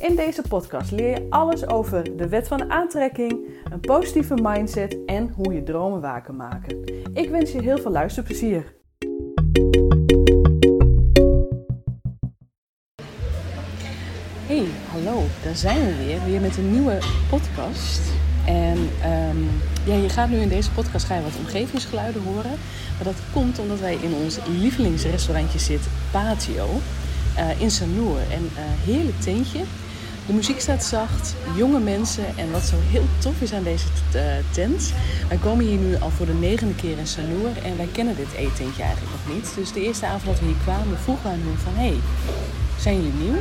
In deze podcast leer je alles over de wet van aantrekking, een positieve mindset en hoe je dromen waar kan maken. Ik wens je heel veel luisterplezier. Hey, hallo, daar zijn we weer, weer met een nieuwe podcast. En um, ja, je gaat nu in deze podcast ga je wat omgevingsgeluiden horen. Maar dat komt omdat wij in ons lievelingsrestaurantje zitten, Patio, uh, in Sanur. En uh, heerlijk tentje. De muziek staat zacht, jonge mensen en wat zo heel tof is aan deze uh, tent. Wij komen hier nu al voor de negende keer in Sanur en wij kennen dit eetentje eigenlijk nog niet. Dus de eerste avond dat we hier kwamen vroegen we aan hun van, hey, zijn jullie nieuw?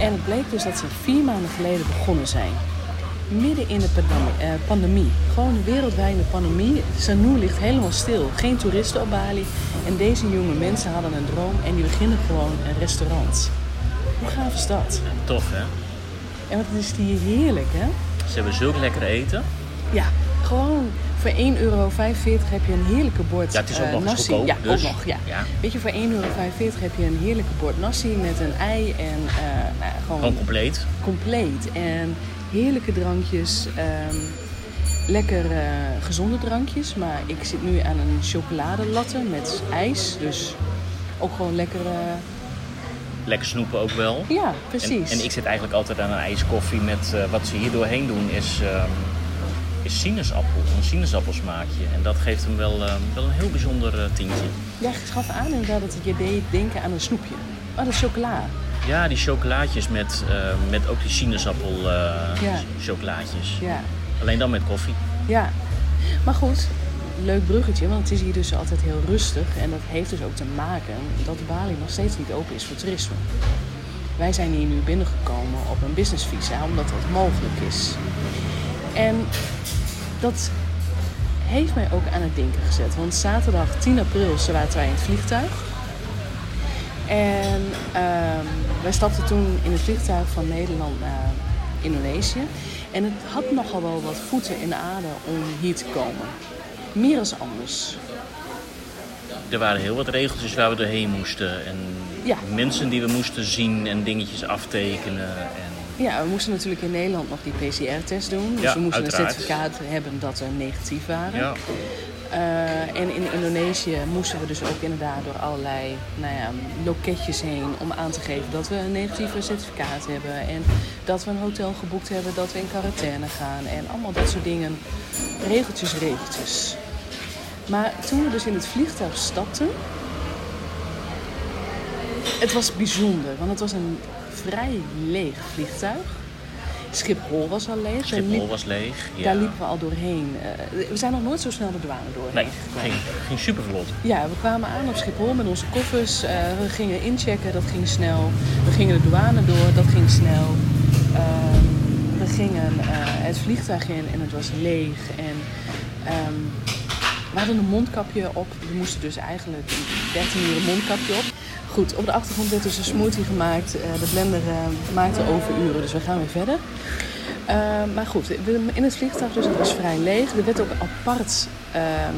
En het bleek dus dat ze vier maanden geleden begonnen zijn. Midden in de pandemie. Pandemie. Gewoon wereldwijde pandemie. Sanur ligt helemaal stil. Geen toeristen op Bali. En deze jonge mensen hadden een droom en die beginnen gewoon een restaurant. Hoe gaaf is dat? Tof hè? En wat is die heerlijk hè? Ze hebben zulk lekker eten. Ja, gewoon voor 1,45 euro heb je een heerlijke bord Ja, het is ook uh, nog nasi. goedkoop, Ja, dus. ook nog. Ja. Ja. Weet je, voor 1,45 euro heb je een heerlijke bord nasi met een ei en eh, nou, gewoon Gewoon compleet. compleet. En heerlijke drankjes. ehm, lekker eh, gezonde drankjes. Maar ik zit nu aan een chocoladelatte met ijs. Dus ook gewoon lekker... Lekker snoepen ook wel. ja, precies. en ik zit eigenlijk altijd aan een ijskoffie met eh, wat ze hier doorheen doen is, ehm, is sinaasappel. Een sinaasappelsmaakje. En dat geeft hem wel, ehm, wel een heel bijzonder eh, tintje. Ja, je gaf aan inderdaad dat het je deed denken aan een snoepje. Oh, dat is chocola. Ja, die chocolaatjes met, eh, met ook die sinaasappel eh, Ja. chocolaatjes. Ja. Alleen dan met koffie. Ja, maar goed, leuk bruggetje, want het is hier dus altijd heel rustig. En dat heeft dus ook te maken dat Bali nog steeds niet open is voor toerisme. Wij zijn hier nu binnengekomen op een business visa, omdat dat mogelijk is. En dat heeft mij ook aan het denken gezet. Want zaterdag 10 april zaten wij in het vliegtuig. En ehm, wij stapten toen in het vliegtuig van Nederland naar Indonesië. En het had nogal wel wat voeten in de aarde om hier te komen. Meer als anders. Er waren heel wat regeltjes waar we doorheen moesten. En Ja. mensen die we moesten zien en dingetjes aftekenen. En Ja, we moesten natuurlijk in Nederland nog die PCR-test doen. Dus Ja, we moesten uiteraard. een certificaat hebben dat we negatief waren. ja, Eh, en in Indonesië moesten we dus ook inderdaad door allerlei nou ja, loketjes heen om aan te geven dat we een negatieve certificaat hebben. En dat we een hotel geboekt hebben, dat we in quarantaine gaan. En allemaal dat soort dingen. Regeltjes, regeltjes. Maar toen we dus in het vliegtuig stapten, het was bijzonder, want het was een vrij leeg vliegtuig. Schiphol was al leeg. Schiphol liep- was leeg. Ja. Daar liepen we al doorheen. Eh, we zijn nog nooit zo snel de douane doorheen Nee, gekomen. ging, ging super vlot. Ja, we kwamen aan op Schiphol met onze koffers. Eh, we gingen inchecken, dat ging snel. We gingen de douane door, dat ging snel. Ehm, we gingen eh, het vliegtuig in en het was leeg. En ehm, we hadden een mondkapje op. We moesten dus eigenlijk 13 uur een mondkapje op. Goed, op de achtergrond werd dus een smoothie gemaakt. Eh, de blender eh, maakte overuren, dus we gaan weer verder. Eh, maar goed, in het vliegtuig dus, het was vrij leeg. Er werd ook apart ehm,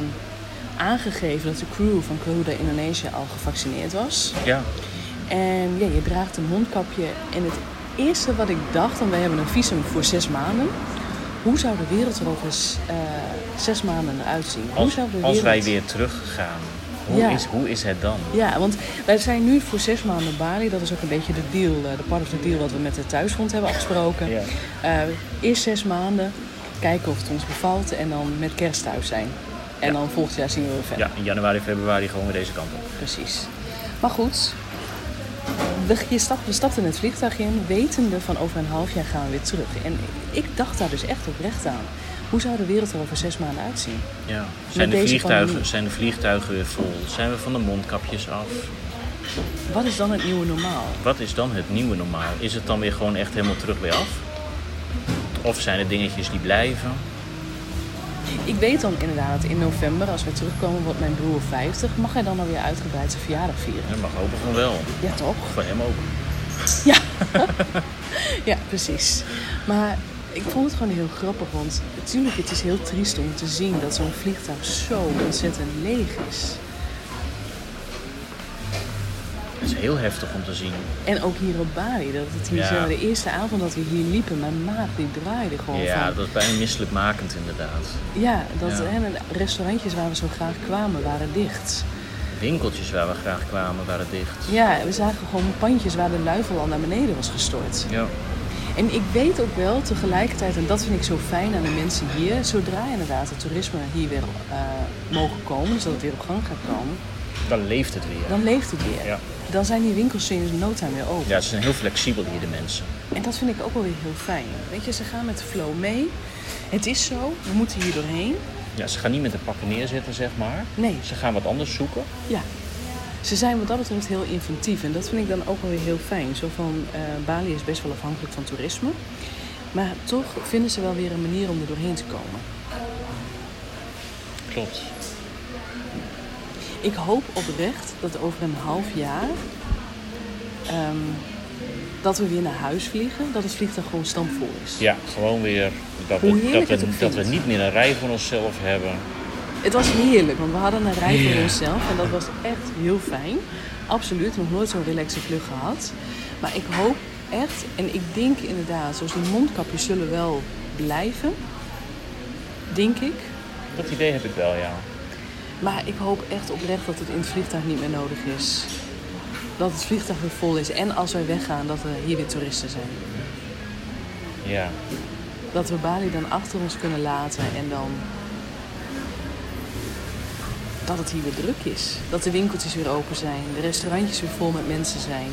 aangegeven dat de crew van Garuda Indonesië al gevaccineerd was. Ja, En ja, je draagt een mondkapje. En het eerste wat ik dacht, en wij hebben een visum voor zes maanden. Hoe zou de wereld er over zes maanden eruit zien? Hoe als, zou de als wij weer teruggaan, hoe, Ja. is, hoe is het dan? Ja, want wij zijn nu voor zes maanden Bali. Dat is ook een beetje de deal, eh, de part of the deal wat we met de thuisgrond hebben afgesproken. Ja. Eh, eerst zes maanden, kijken of het ons bevalt en dan met kerst thuis zijn. En Ja. dan volgend jaar zien we weer verder. Ja, in januari, februari gewoon weer deze kant op. Precies. Maar goed, je stap, we stapten het vliegtuig in, wetende van over een half jaar gaan we weer terug. En ik dacht daar dus echt oprecht aan. Hoe zou de wereld er over zes maanden uitzien? Ja. Zijn, de vliegtuigen, zijn de vliegtuigen weer vol? Zijn we van de mondkapjes af? Wat is dan het nieuwe normaal? Wat is dan het nieuwe normaal? Is het dan weer gewoon echt helemaal terug weer af? Of zijn er dingetjes die blijven? Ik weet dan inderdaad, in november, als wij terugkomen, wordt mijn broer 50. Mag hij dan alweer uitgebreid zijn verjaardag vieren? Dat mag hopen van wel. Ja, toch? Voor hem ook. Ja. ja, precies. Maar ik vond het gewoon heel grappig, want natuurlijk, het is heel triest om te zien dat zo'n vliegtuig zo ontzettend leeg is. Het is heel heftig om te zien. En ook hier op Bali, dat het hier Ja. zo, de eerste avond dat we hier liepen, mijn maag die draaide gewoon Ja, van. dat is bijna misselijkmakend inderdaad. Ja, dat Ja. hè, de restaurantjes waar we zo graag kwamen waren dicht. Winkeltjes waar we graag kwamen waren dicht. Ja, we zagen gewoon pandjes waar de luifel al naar beneden was gestort. Ja. En ik weet ook wel tegelijkertijd, en dat vind ik zo fijn aan de mensen hier, zodra inderdaad het toerisme hier weer eh, mogen komen, dus dat het weer op gang gaat komen, Dan leeft het weer. dan leeft het weer. Ja. Dan zijn die winkels in no time weer open. ja, ze zijn heel flexibel hier, de mensen. En dat vind ik ook wel weer heel fijn. Weet je, ze gaan met de flow mee. Het is zo, we moeten hier doorheen. Ja, ze gaan niet met de pakken neerzetten, zeg maar. Nee, Ze gaan wat anders zoeken. ja. Ze zijn wat dat betreft heel inventief. En dat vind ik dan ook wel weer heel fijn. Zo van, eh, Bali is best wel afhankelijk van toerisme. Maar toch vinden ze wel weer een manier om er doorheen te komen. Klopt. Ik hoop oprecht dat over een half jaar... ehm, dat we weer naar huis vliegen. Dat het vliegtuig gewoon stampvol is. Ja, gewoon weer dat we, dat, we, dat we niet meer een rij voor onszelf hebben. Het was heerlijk, want we hadden een rij voor onszelf en dat was echt heel fijn. Absoluut, nog nooit zo'n relaxe vlucht gehad. Maar ik hoop echt, en ik denk inderdaad, zoals die mondkapjes zullen wel blijven. Denk ik. Dat idee heb ik wel, ja. Maar ik hoop echt oprecht dat het in het vliegtuig niet meer nodig is. Dat het vliegtuig weer vol is. En als wij weggaan, dat er hier weer toeristen zijn. Ja, Dat we Bali dan achter ons kunnen laten en dan... Dat het hier weer druk is. Dat de winkeltjes weer open zijn. De restaurantjes weer vol met mensen zijn.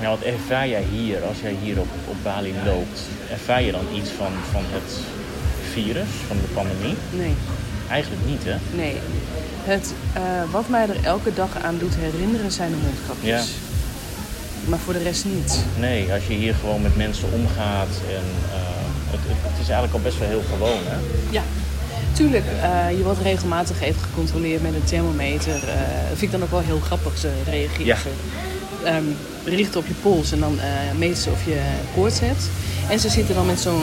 ja wat ervaar jij hier, als jij hier op, op Bali loopt? Ervaar je dan iets van, van het virus, van de pandemie? Nee, Eigenlijk niet, hè? nee. Het, eh, wat mij er elke dag aan doet herinneren zijn de mondkapjes. Maar voor de rest niet. Nee, als je hier gewoon met mensen omgaat en eh, het, het is eigenlijk al best wel heel gewoon, hè? Ja, tuurlijk. eh, je wordt regelmatig even gecontroleerd met een thermometer. dat vind ik dan ook wel heel grappig. Ze reageren. Ja. Ehm, richten op je pols en dan eh, meten ze of je koorts hebt. En ze zitten dan met zo'n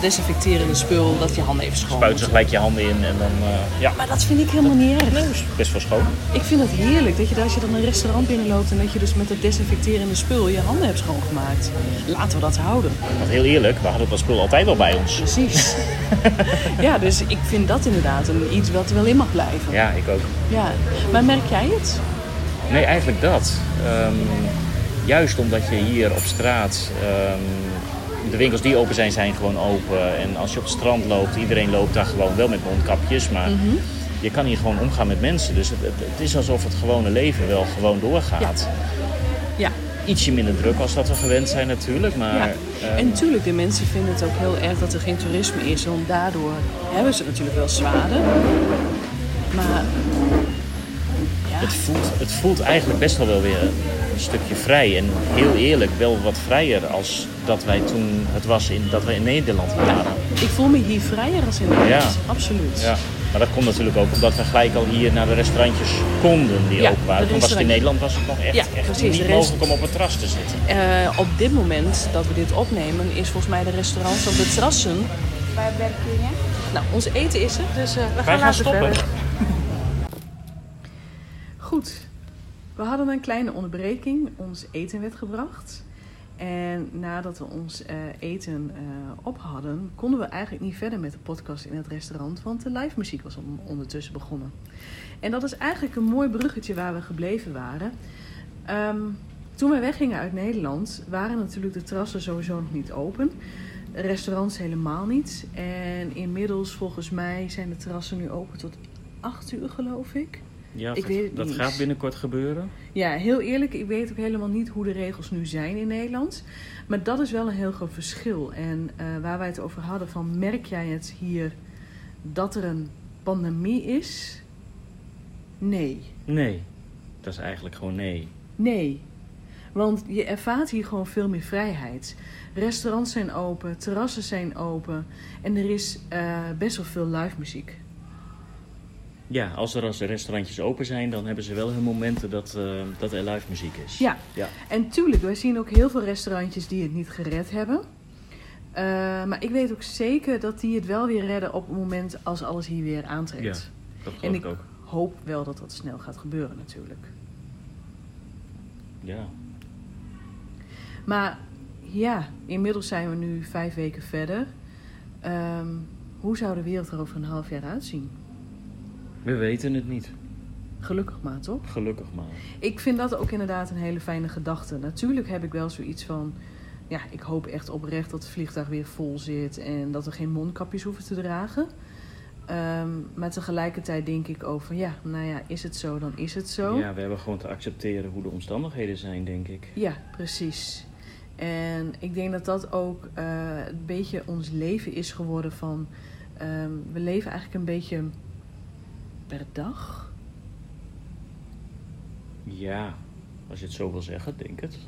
desinfecterende spul dat je handen even schoon Spuiten ze gelijk je handen in en dan, eh, ja. Maar dat vind ik helemaal niet erg. Nee, is best wel schoon. Ik vind het heerlijk dat je als je dan een restaurant binnenloopt en dat je dus met dat desinfecterende spul je handen hebt schoongemaakt. Laten we dat houden. Want heel eerlijk, we hadden dat spul altijd al bij ons. Precies. ja, dus ik vind dat inderdaad een, iets wat er wel in mag blijven. Ja, ik ook. Ja, maar merk jij het? Nee, eigenlijk dat. Ehm, juist omdat je hier op straat. ehm, de winkels die open zijn, zijn gewoon open. En als je op het strand loopt, iedereen loopt daar gewoon wel met mondkapjes. Maar Mhm. je kan hier gewoon omgaan met mensen. Dus het, het, het is alsof het gewone leven wel gewoon doorgaat. Ja. Ietsje minder druk als dat we gewend zijn natuurlijk. Maar ja. ehm, En natuurlijk, de mensen vinden het ook heel erg dat er geen toerisme is. Want daardoor hebben ze natuurlijk wel zwaarder. Maar het, voelt, het voelt eigenlijk best wel wel weer een stukje vrij. En heel eerlijk, wel wat vrijer als dat wij toen het was in, dat we in Nederland waren. ik voel me hier vrijer als in Nederland. Ja. Absoluut. Ja, maar dat komt natuurlijk ook omdat we gelijk al hier naar de restaurantjes konden die Ja, open waren. Toen was het in Nederland was het nog echt, Ja, echt precies, niet mogelijk om op het terras te zitten. Eh, op dit moment dat we dit opnemen, is volgens mij de restaurants op de terrassen. Waar werk je? Nou, ons eten is er, dus eh, we gaan, gaan stoppen. verder. Goed, we hadden een kleine onderbreking. Ons eten werd gebracht. En nadat we ons eh, eten eh, op hadden, konden we eigenlijk niet verder met de podcast in het restaurant, want de live muziek was on- ondertussen begonnen. En dat is eigenlijk een mooi bruggetje waar we gebleven waren. Ehm, toen wij weggingen uit Nederland, waren natuurlijk de terrassen sowieso nog niet open. Restaurants helemaal niet. En inmiddels, volgens mij, zijn de terrassen nu open tot 8 uur, geloof ik. Ja, Ik dat, weet gaat binnenkort gebeuren. Ja, heel eerlijk, ik weet ook helemaal niet hoe de regels nu zijn in Nederland. Maar dat is wel een heel groot verschil. En eh, waar wij het over hadden, van merk jij het hier dat er een pandemie is? Nee. Nee. Dat is eigenlijk gewoon nee. Nee. Want je ervaart hier gewoon veel meer vrijheid. Restaurants zijn open, terrassen zijn open. En er is eh, best wel veel live muziek. Ja, als er als de restaurantjes open zijn, dan hebben ze wel hun momenten dat, eh, dat er live muziek is. Ja. ja. En tuurlijk, wij zien ook heel veel restaurantjes die het niet gered hebben. Eh, maar ik weet ook zeker dat die het wel weer redden op het moment als alles hier weer aantrekt. Ja, dat En ik ik ook. hoop wel dat dat snel gaat gebeuren natuurlijk. Ja. Maar ja, inmiddels zijn we nu vijf weken verder. Ehm, hoe zou de wereld er over een half jaar uitzien? We weten het niet. Gelukkig maar, toch? Gelukkig maar. Ik vind dat ook inderdaad een hele fijne gedachte. Natuurlijk heb ik wel zoiets van... Ja, ik hoop echt oprecht dat het vliegtuig weer vol zit... en dat we geen mondkapjes hoeven te dragen. Ehm, maar tegelijkertijd denk ik ook van... Ja, nou ja, is het zo, dan is het zo. Ja, we hebben gewoon te accepteren hoe de omstandigheden zijn, denk ik. Ja, precies. En ik denk dat dat ook eh, een beetje ons leven is geworden van... ehm, we leven eigenlijk een beetje per dag. Ja, als je het zo wil zeggen, denk het.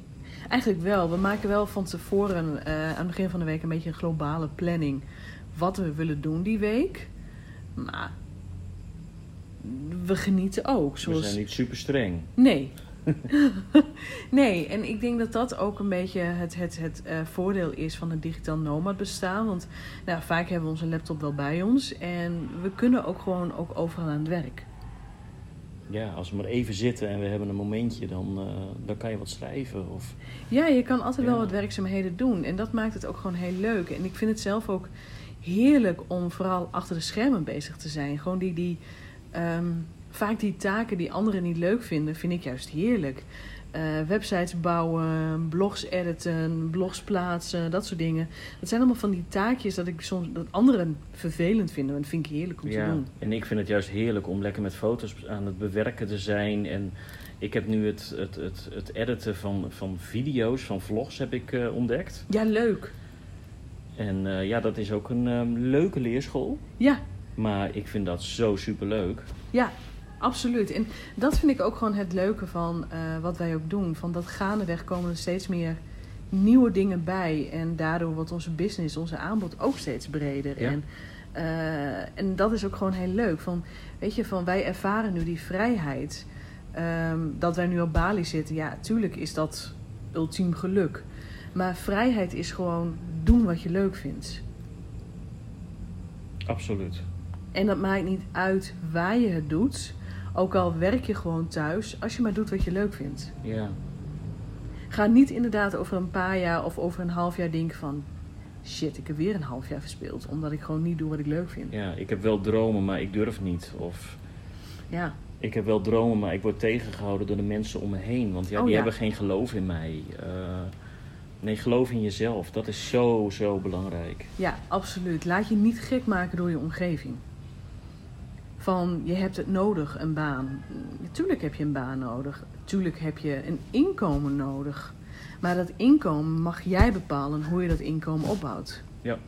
Eigenlijk wel. We maken wel van tevoren eh, aan het begin van de week een beetje een globale planning. Wat we willen doen die week. Maar we genieten ook. We Zoals... zijn niet super streng. Nee. nee, en ik denk dat dat ook een beetje het, het, het eh, voordeel is van het digitaal nomad bestaan. Want nou, vaak hebben we onze laptop wel bij ons. En we kunnen ook gewoon ook overal aan het werk. Ja, als we maar even zitten en we hebben een momentje, dan, eh, dan kan je wat schrijven. Of... Ja, je kan altijd wel wat werkzaamheden doen. En dat maakt het ook gewoon heel leuk. En ik vind het zelf ook heerlijk om vooral achter de schermen bezig te zijn. Gewoon die, die ehm, vaak die taken die anderen niet leuk vinden, vind ik juist heerlijk. Eh, websites bouwen, blogs editen, blogs plaatsen, dat soort dingen. Dat zijn allemaal van die taakjes dat ik soms dat anderen vervelend vinden. En dat vind ik heerlijk om te Ja, doen. en ik vind het juist heerlijk om lekker met foto's aan het bewerken te zijn. En ik heb nu het, het, het, het editen van, van video's, van vlogs heb ik eh, ontdekt. Ja, leuk. En eh, ja, dat is ook een ehm, leuke leerschool. Ja, Maar ik vind dat zo super leuk. Ja, absoluut. En dat vind ik ook gewoon het leuke van eh, wat wij ook doen. Van dat gaandeweg komen er steeds meer nieuwe dingen bij. En daardoor wordt onze business, onze aanbod ook steeds breder. Ja. En, eh, en dat is ook gewoon heel leuk. Van, weet je, van wij ervaren nu die vrijheid. ehm, dat wij nu op Bali zitten. Ja, tuurlijk is dat ultiem geluk. Maar vrijheid is gewoon doen wat je leuk vindt. Absoluut. En dat maakt niet uit waar je het doet. Ook al werk je gewoon thuis, als je maar doet wat je leuk vindt. Ja. Ga niet inderdaad over een paar jaar of over een half jaar denken van... Shit, ik heb weer een half jaar verspeeld. Omdat ik gewoon niet doe wat ik leuk vind. ja, ik heb wel dromen, maar ik durf niet. Of Ja, ik heb wel dromen, maar ik word tegengehouden door de mensen om me heen. Want ja, Oh, die ja. hebben geen geloof in mij. Eh, nee, geloof in jezelf. Dat is zo, zo belangrijk. ja, absoluut. Laat je niet gek maken door je omgeving. Van, je hebt het nodig, een baan. Tuurlijk heb je een baan nodig. Tuurlijk heb je een inkomen nodig. Maar dat inkomen mag jij bepalen hoe je dat inkomen opbouwt. Ja.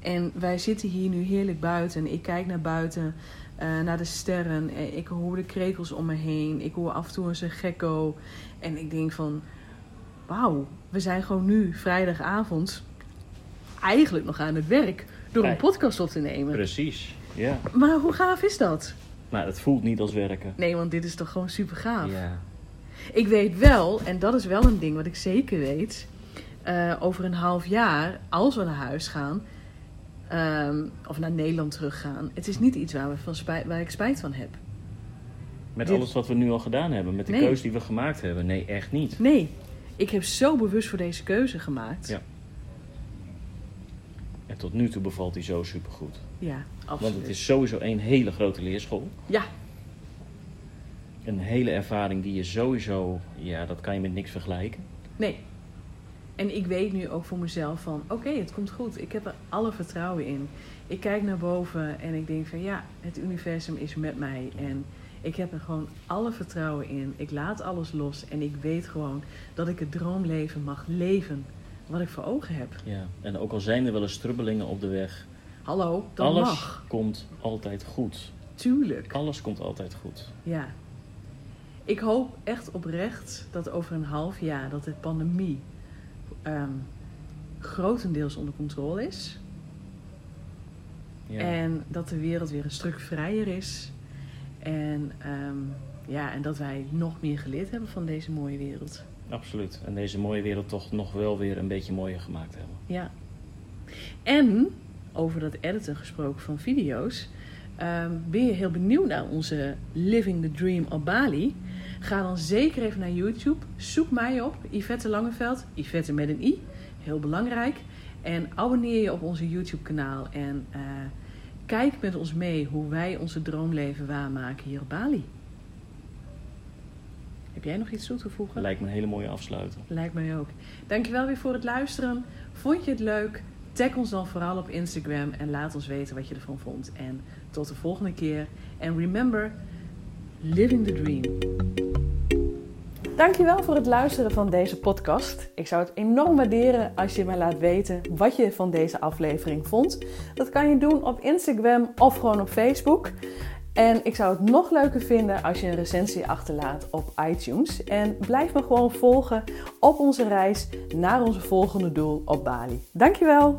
En wij zitten hier nu heerlijk buiten. Ik kijk naar buiten, eh, naar de sterren. Eh, Ik hoor de krekels om me heen. Ik hoor af en toe eens een gekko. En ik denk van, wauw, we zijn gewoon nu vrijdagavond eigenlijk nog aan het werk door een podcast op te nemen. Precies. Ja. Maar hoe gaaf is dat? Maar het voelt niet als werken. Nee, want dit is toch gewoon super gaaf. Ja. Ik weet wel, en dat is wel een ding wat ik zeker weet. eh, over een half jaar, als we naar huis gaan, ehm, of naar Nederland teruggaan, het is niet iets waar, we van spijt, waar ik spijt van heb. Met Dit- alles wat we nu al gedaan hebben. Met de Nee. keuze die we gemaakt hebben. Nee, echt niet. Nee, ik heb zo bewust voor deze keuze gemaakt. Ja. En tot nu toe bevalt hij zo supergoed. Ja, absoluut. Want het is sowieso een hele grote leerschool. Ja, Een hele ervaring die je sowieso... Ja, dat kan je met niks vergelijken. nee. En ik weet nu ook voor mezelf van, oké, het komt goed. Ik heb er alle vertrouwen in. Ik kijk naar boven en ik denk van, ja, het universum is met mij. En ik heb er gewoon alle vertrouwen in. Ik laat alles los en ik weet gewoon dat ik het droomleven mag leven. Wat ik voor ogen heb. Ja. En ook al zijn er wel eens strubbelingen op de weg. Hallo, dat alles mag. komt altijd goed. Tuurlijk. Alles komt altijd goed. Ja. Ik hoop echt oprecht dat over een half jaar dat de pandemie ehm, grotendeels onder controle is. Ja. En dat de wereld weer een stuk vrijer is. En, ehm, ja, en dat wij nog meer geleerd hebben van deze mooie wereld. Absoluut. En deze mooie wereld toch nog wel weer een beetje mooier gemaakt hebben. Ja. En over dat editen gesproken van video's. ehm, ben je heel benieuwd naar onze Living the Dream op Bali? Ga dan zeker even naar YouTube. Zoek mij op, Yvette Langeveld. Yvette met een i, heel belangrijk. En abonneer je op onze YouTube kanaal. En eh, kijk met ons mee hoe wij onze droomleven waarmaken hier op Bali. Heb jij nog iets toe te voegen? Lijkt me een hele mooie afsluiter. Lijkt mij ook. Dankjewel weer voor het luisteren. Vond je het leuk? Tag ons dan vooral op Instagram en laat ons weten wat je ervan vond. En tot de volgende keer. En remember, living the dream. Dankjewel voor het luisteren van deze podcast. Ik zou het enorm waarderen als je mij laat weten wat je van deze aflevering vond. Dat kan je doen op Instagram of gewoon op Facebook. En ik zou het nog leuker vinden als je een recensie achterlaat op iTunes. En blijf me gewoon volgen op onze reis naar onze volgende doel op Bali. Dankjewel!